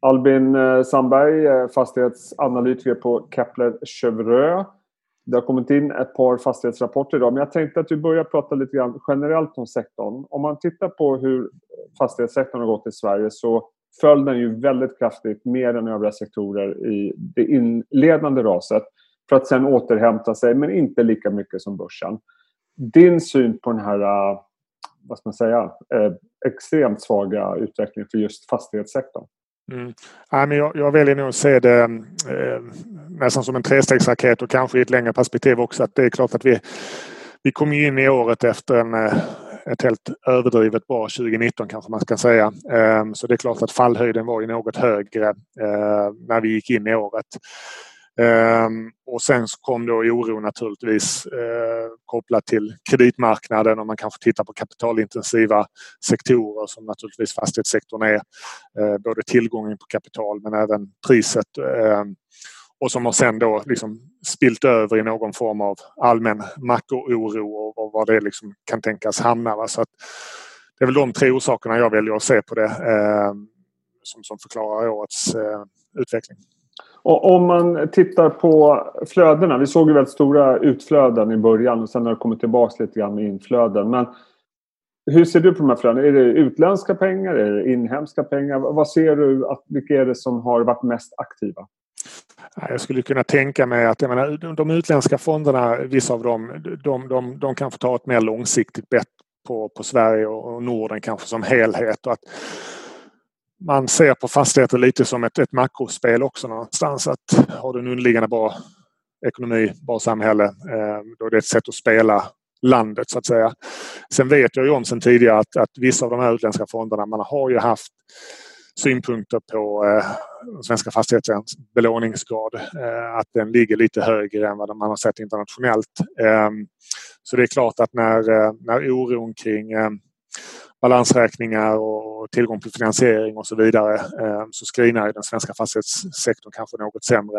Albin eh, Sandberg, eh, fastighetsanalytiker på Kepler Chevreux. Det har kommit in ett par fastighetsrapporter idag, men jag tänkte att vi börjar prata lite grann generellt om sektorn. Om man tittar på hur fastighetssektorn har gått i Sverige så föll den ju väldigt kraftigt mer än övriga sektorer i det inledande raset för att sen återhämta sig, men inte lika mycket som börsen. Din syn på den här eh, vad ska man säga, extremt svaga utvecklingen för just fastighetssektorn? Mm. Ja, men jag, jag väljer nog att se det mm, eh, nästan som en trestegsraket och kanske i ett längre perspektiv också. Att det är klart att vi, vi kom in i året efter en, eh, ett helt överdrivet bra 2019 kanske man ska säga. Eh, så det är klart att fallhöjden var ju något högre eh, när vi gick in i året. Ehm, och sen så kom då oro naturligtvis eh, kopplat till kreditmarknaden och man kanske tittar på kapitalintensiva sektorer som naturligtvis fastighetssektorn är. Eh, både tillgången på kapital men även priset. Ehm, och som har sen då liksom spilt över i någon form av allmän makrooro och, och var det liksom kan tänkas hamna. Va? Så att det är väl de tre orsakerna jag väljer att se på det ehm, som, som förklarar årets eh, utveckling. Och om man tittar på flödena. Vi såg ju väldigt stora utflöden i början och sen har det kommit tillbaka lite grann med inflöden. Men hur ser du på de här flödena? Är det utländska pengar? Är det inhemska pengar? Vad ser du? Att, vilka är det som har varit mest aktiva? Jag skulle kunna tänka mig att jag menar, de utländska fonderna, vissa av dem, de, de, de kan få ta ett mer långsiktigt bett på, på Sverige och Norden kanske som helhet. Och att man ser på fastigheter lite som ett, ett makrospel också någonstans. Att har du en underliggande bra ekonomi, bra samhälle, eh, då är det ett sätt att spela landet så att säga. Sen vet jag ju om sen tidigare att, att vissa av de här utländska fonderna, man har ju haft synpunkter på eh, svenska fastighetens belåningsgrad. Eh, att den ligger lite högre än vad man har sett internationellt. Eh, så det är klart att när, eh, när oron kring eh, balansräkningar och tillgång till finansiering och så vidare eh, så screenar den svenska fastighetssektorn kanske något sämre.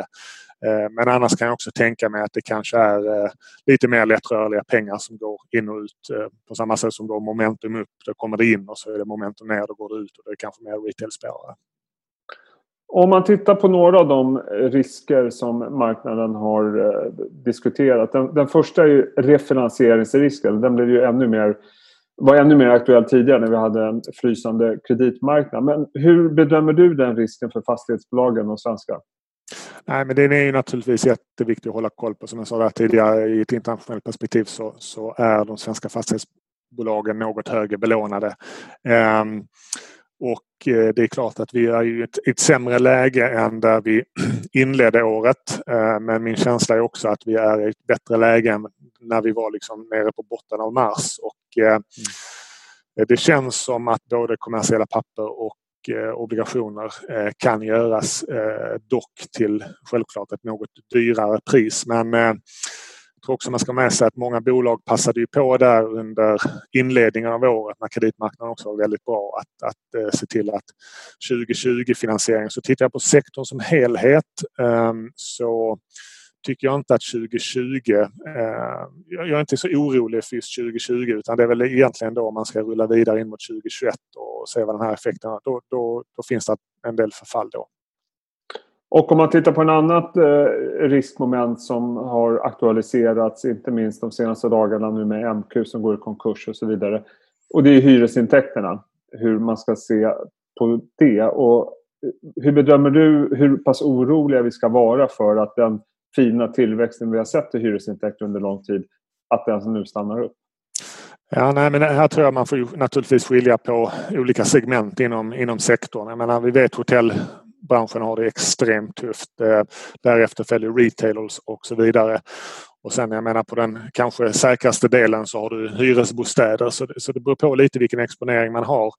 Eh, men annars kan jag också tänka mig att det kanske är eh, lite mer lättrörliga pengar som går in och ut på samma sätt som då momentum upp. Då kommer det in och så är det momentum ner, då går det ut och det är kanske mer retail-spelare. Om man tittar på några av de risker som marknaden har diskuterat. Den, den första är ju refinansieringsrisken. Den blir ju ännu mer var ännu mer aktuell tidigare när vi hade en frysande kreditmarknad. Men hur bedömer du den risken för fastighetsbolagen och svenska? Nej, men den är ju naturligtvis jätteviktig att hålla koll på. Som jag sa där tidigare i ett internationellt perspektiv så, så är de svenska fastighetsbolagen något högre belånade. Ehm, och eh, det är klart att vi är i ett, ett sämre läge än där vi inledde året. Ehm, men min känsla är också att vi är i ett bättre läge än när vi var liksom nere på botten av mars. Och, eh, mm. Det känns som att både kommersiella papper och eh, obligationer eh, kan göras dock till självklart ett något dyrare pris. Men tror också man ska med sig att många bolag passade ju på där under inledningen av året när kreditmarknaden också var väldigt bra att, att eh, se till att 2020 finansiering. Så tittar jag på sektorn som helhet ehm, så tycker jag inte att 2020... Eh, jag är inte så orolig för just 2020 utan det är väl egentligen då man ska rulla vidare in mot 2021 och se vad den här effekten då, då, då finns det en del förfall då. Och om man tittar på en annat eh, riskmoment som har aktualiserats inte minst de senaste dagarna nu med MQ som går i konkurs och så vidare. Och det är hyresintäkterna. Hur man ska se på det. Och eh, hur bedömer du hur pass oroliga vi ska vara för att den fina tillväxten vi har sett i hyresintäkter under lång tid, att den nu stannar upp? Ja, nej, men här tror jag man får naturligtvis skilja på olika segment inom, inom sektorn. Jag menar, vi vet hotell branschen har det extremt tufft. Eh, därefter följer retailers och så vidare. Och sen jag menar på den kanske säkraste delen så har du hyresbostäder så det, så det beror på lite vilken exponering man har.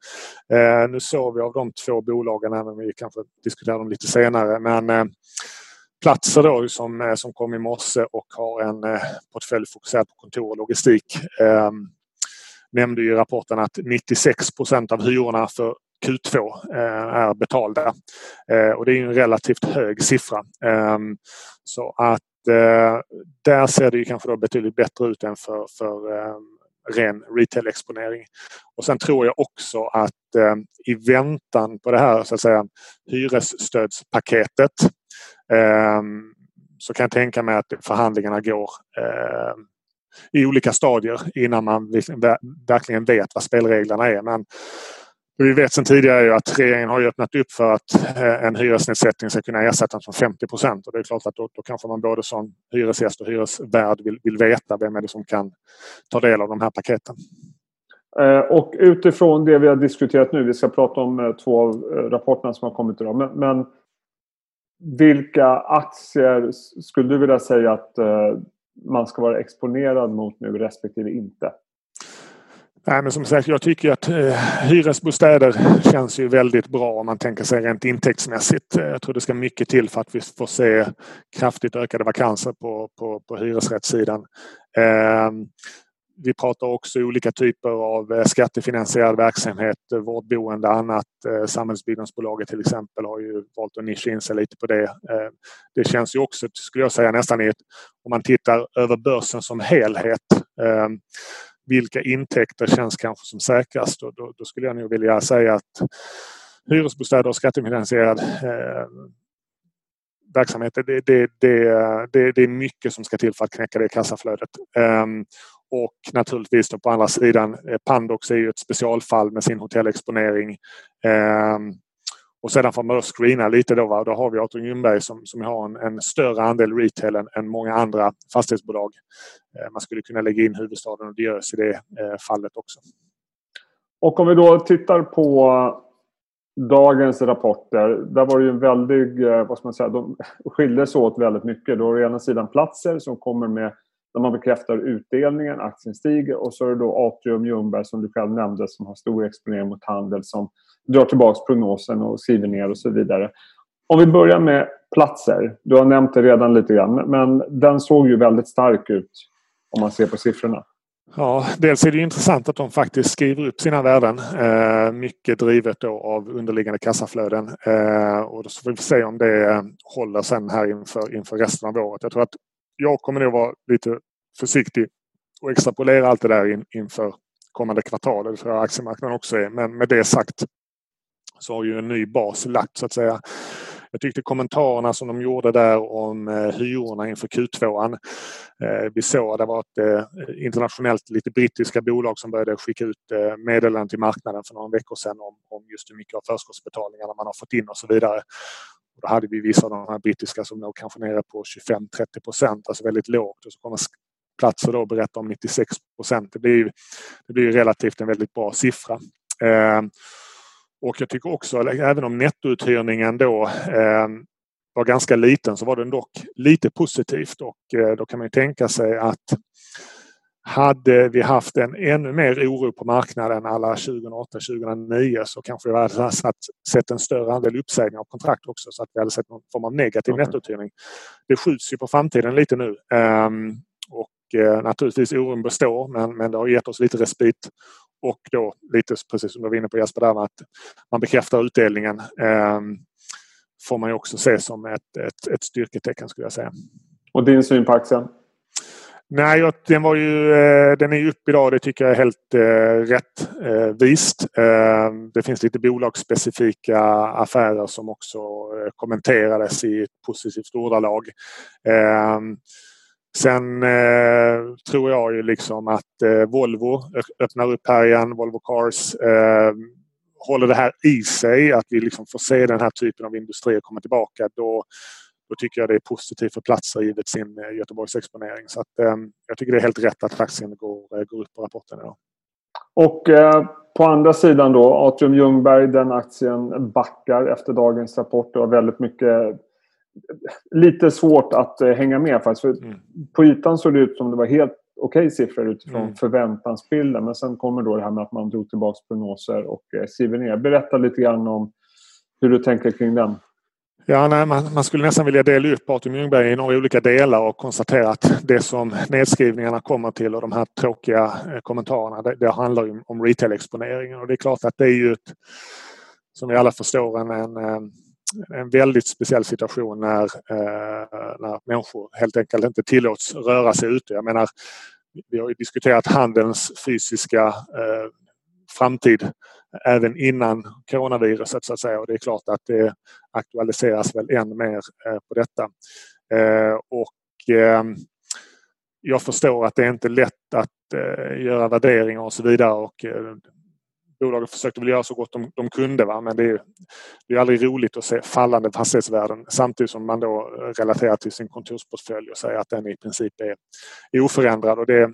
Eh, nu såg vi av de två bolagen, även om vi kanske diskuterar dem lite senare, men eh, platser då som, eh, som kom i morse och har en eh, portfölj fokuserad på kontor och logistik. Eh, nämnde i rapporten att 96 procent av hyrorna för Q2 eh, är betalda. Eh, och det är en relativt hög siffra. Ehm, så att eh, där ser det ju kanske då betydligt bättre ut än för, för ehm, ren retail-exponering. Och sen tror jag också att i väntan på det här så att säga hyresstödspaketet ehm, så kan jag tänka mig att förhandlingarna går i olika stadier innan man verkligen vet vad spelreglerna är. Men vi vet sedan tidigare att regeringen har öppnat upp för att eh, en hyresnedsättning ska kunna ersättas med 50 procent. Och det är klart att då, då kanske man både som hyresgäst och hyresvärd vill, vill veta vem är det som kan ta del av de här paketen. Eh, och utifrån det vi har diskuterat nu, vi ska prata om eh, två av rapporterna som har kommit idag. Men, men vilka aktier skulle du vilja säga att man ska vara exponerad mot nu respektive inte? Nej, men som sagt, jag tycker att eh, hyresbostäder känns ju väldigt bra om man tänker sig rent intäktsmässigt. Eh, jag tror det ska mycket till för att vi får se kraftigt ökade vakanser på, på, på hyresrättssidan. Eh, vi pratar också olika typer av eh, skattefinansierad verksamhet, eh, vårdboende och annat. Samhällsbyggnadsbolaget till exempel har ju valt att nischa in sig lite på det. Ehm, det känns ju också, skulle jag säga, nästan i ett, om man tittar över börsen som helhet ehm, vilka intäkter känns kanske som säkrast? Och då, då skulle jag nog vilja säga att hyresbostäder och skattefinansierad eh, verksamhet, det, det, det, det, det är mycket som ska till för att knäcka det kassaflödet. Um, och naturligtvis då på andra sidan, eh, Pandox är ju ett specialfall med sin hotellexponering. Um, och sedan får man då screena lite då. Va? Då har vi Arthur Ljungberg som, som har en, en större andel retail än, än många andra fastighetsbolag. Eh, man skulle kunna lägga in huvudstaden och Diös i det eh, fallet också. Och om vi då tittar på dagens rapporter. Där var det ju en väldig, eh, vad ska man säga, de skiljer sig åt väldigt mycket. Då har å ena sidan Platser som kommer med där man bekräftar utdelningen, aktien stiger och så är det då Atrium Ljungberg som du själv nämnde som har stor exponering mot handel som drar tillbaka prognosen och skriver ner och så vidare. Om vi börjar med platser. Du har nämnt det redan lite grann men den såg ju väldigt stark ut om man ser på siffrorna. Ja, dels är det intressant att de faktiskt skriver upp sina värden. Eh, mycket drivet då av underliggande kassaflöden. Eh, och då får vi se om det eh, håller sen här inför, inför resten av året. Jag tror att jag kommer nog vara lite försiktig och extrapolera allt det där in, inför kommande kvartal. Det tror jag aktiemarknaden också är. Men med det sagt så har ju en ny bas lagt så att säga. Jag tyckte kommentarerna som de gjorde där om eh, hyrorna inför Q2. Eh, vi såg att det var ett eh, internationellt lite brittiska bolag som började skicka ut meddelanden till marknaden för några veckor sedan om, om just hur mycket av förskottsbetalningarna man har fått in och så vidare. Och då hade vi vissa av de här brittiska som låg kanske nere på 25-30 procent, alltså väldigt lågt. Och så kommer platser då berätta om 96 procent. Det blir, det blir relativt en väldigt bra siffra. Eh, och jag tycker också, även om nettouthyrningen då eh, var ganska liten så var den dock lite positivt och eh, då kan man tänka sig att hade vi haft en ännu mer oro på marknaden alla 2008-2009 så kanske vi hade sett en större andel uppsägningar av kontrakt också så att vi hade sett någon form av negativ okay. nettouthyrning. Det skjuts ju på framtiden lite nu. Um, och uh, naturligtvis oron består men, men det har gett oss lite respit. Och då lite precis som du var inne på Jesper, där, att man bekräftar utdelningen. Um, får man ju också se som ett, ett, ett styrketecken skulle jag säga. Och din syn på aktien? Nej, den, var ju, eh, den är ju uppe idag. Det tycker jag är helt eh, rättvist. Eh, eh, det finns lite bolagsspecifika affärer som också kommenterades i ett positivt ordalag. Sen eh, tror jag ju liksom att eh, Volvo öppnar upp här igen. Volvo Cars håller det här i sig, att vi liksom får se den här typen av industrier komma tillbaka. Då, då tycker jag det är positivt för platser givet sin eh, Göteborgsexponering. Så att, eh, jag tycker det är helt rätt att aktien går, eh, går upp på rapporten idag. Och eh, på andra sidan då, Atrium Ljungberg, den aktien backar efter dagens rapport. Det var väldigt mycket lite svårt att eh, hänga med faktiskt. För mm. På ytan såg det ut som det var helt okej okay siffror utifrån mm. förväntansbilden. Men sen kommer då det här med att man drog tillbaka prognoser och eh, skriver ner. Berätta lite grann om hur du tänker kring den. Ja, nej, man, man, skulle nästan vilja dela upp Artur Ljungberg i några olika delar och konstatera att det som nedskrivningarna kommer till och de här tråkiga eh, kommentarerna det, det handlar ju om retail-exponeringen. Och det är klart att det är ju ett, som vi alla förstår en, en, eh, en väldigt speciell situation när, eh, när människor helt enkelt inte tillåts röra sig ute. Jag menar, vi har ju diskuterat handelns fysiska eh, framtid även innan coronaviruset så att säga och det är klart att det aktualiseras väl än mer eh, på detta. Eh, och eh, jag förstår att det är inte lätt att göra värderingar och så vidare och bolaget försökte väl göra så gott de, de kunde. Va? Men det är, det är aldrig roligt att se fallande fastighetsvärden samtidigt som man då relaterar till sin kontorsportfölj och säger att den i princip är, är oförändrad. Och det,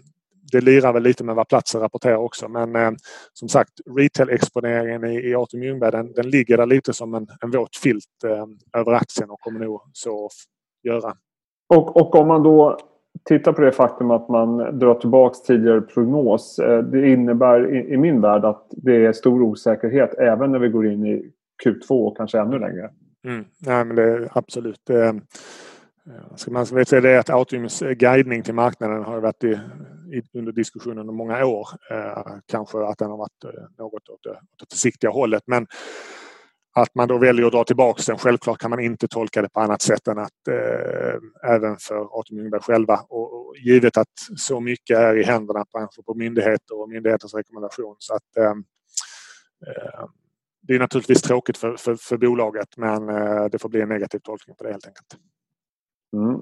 det lirar väl lite med vad platsen rapporterar också. Men eh, som sagt, retail-exponeringen i, i Artur Ljungberg den, den, ligger där lite som en, en våt filt eh, över aktien och kommer nog så göra. Och, och om man då tittar på det faktum att man drar tillbaks tidigare prognos. Eh, det innebär i, i min värld att det är stor osäkerhet även när vi går in i Q2 och kanske ännu längre. Mm. Nej, men det är absolut. Eh, ska man säga det att Autiums guidning till marknaden har varit i, under diskussionen under många år. Eh, kanske att den har varit eh, något åt det, åt det försiktiga hållet. Men att man då väljer att dra tillbaka den. Självklart kan man inte tolka det på annat sätt än att eh, även för Atom Ljungberg själva och, och, givet att så mycket är i händerna på, på myndigheter och myndighetens rekommendation så att eh, eh, det är naturligtvis tråkigt för, för, för bolaget men eh, det får bli en negativ tolkning på det helt enkelt. Mm.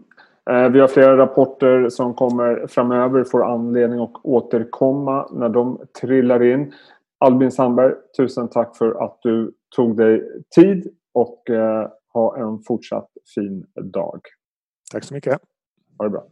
Eh, vi har flera rapporter som kommer framöver, får anledning att återkomma när de trillar in. Albin Sandberg, tusen tack för att du tog dig tid och eh, ha en fortsatt fin dag. Tack så mycket. Ha det bra.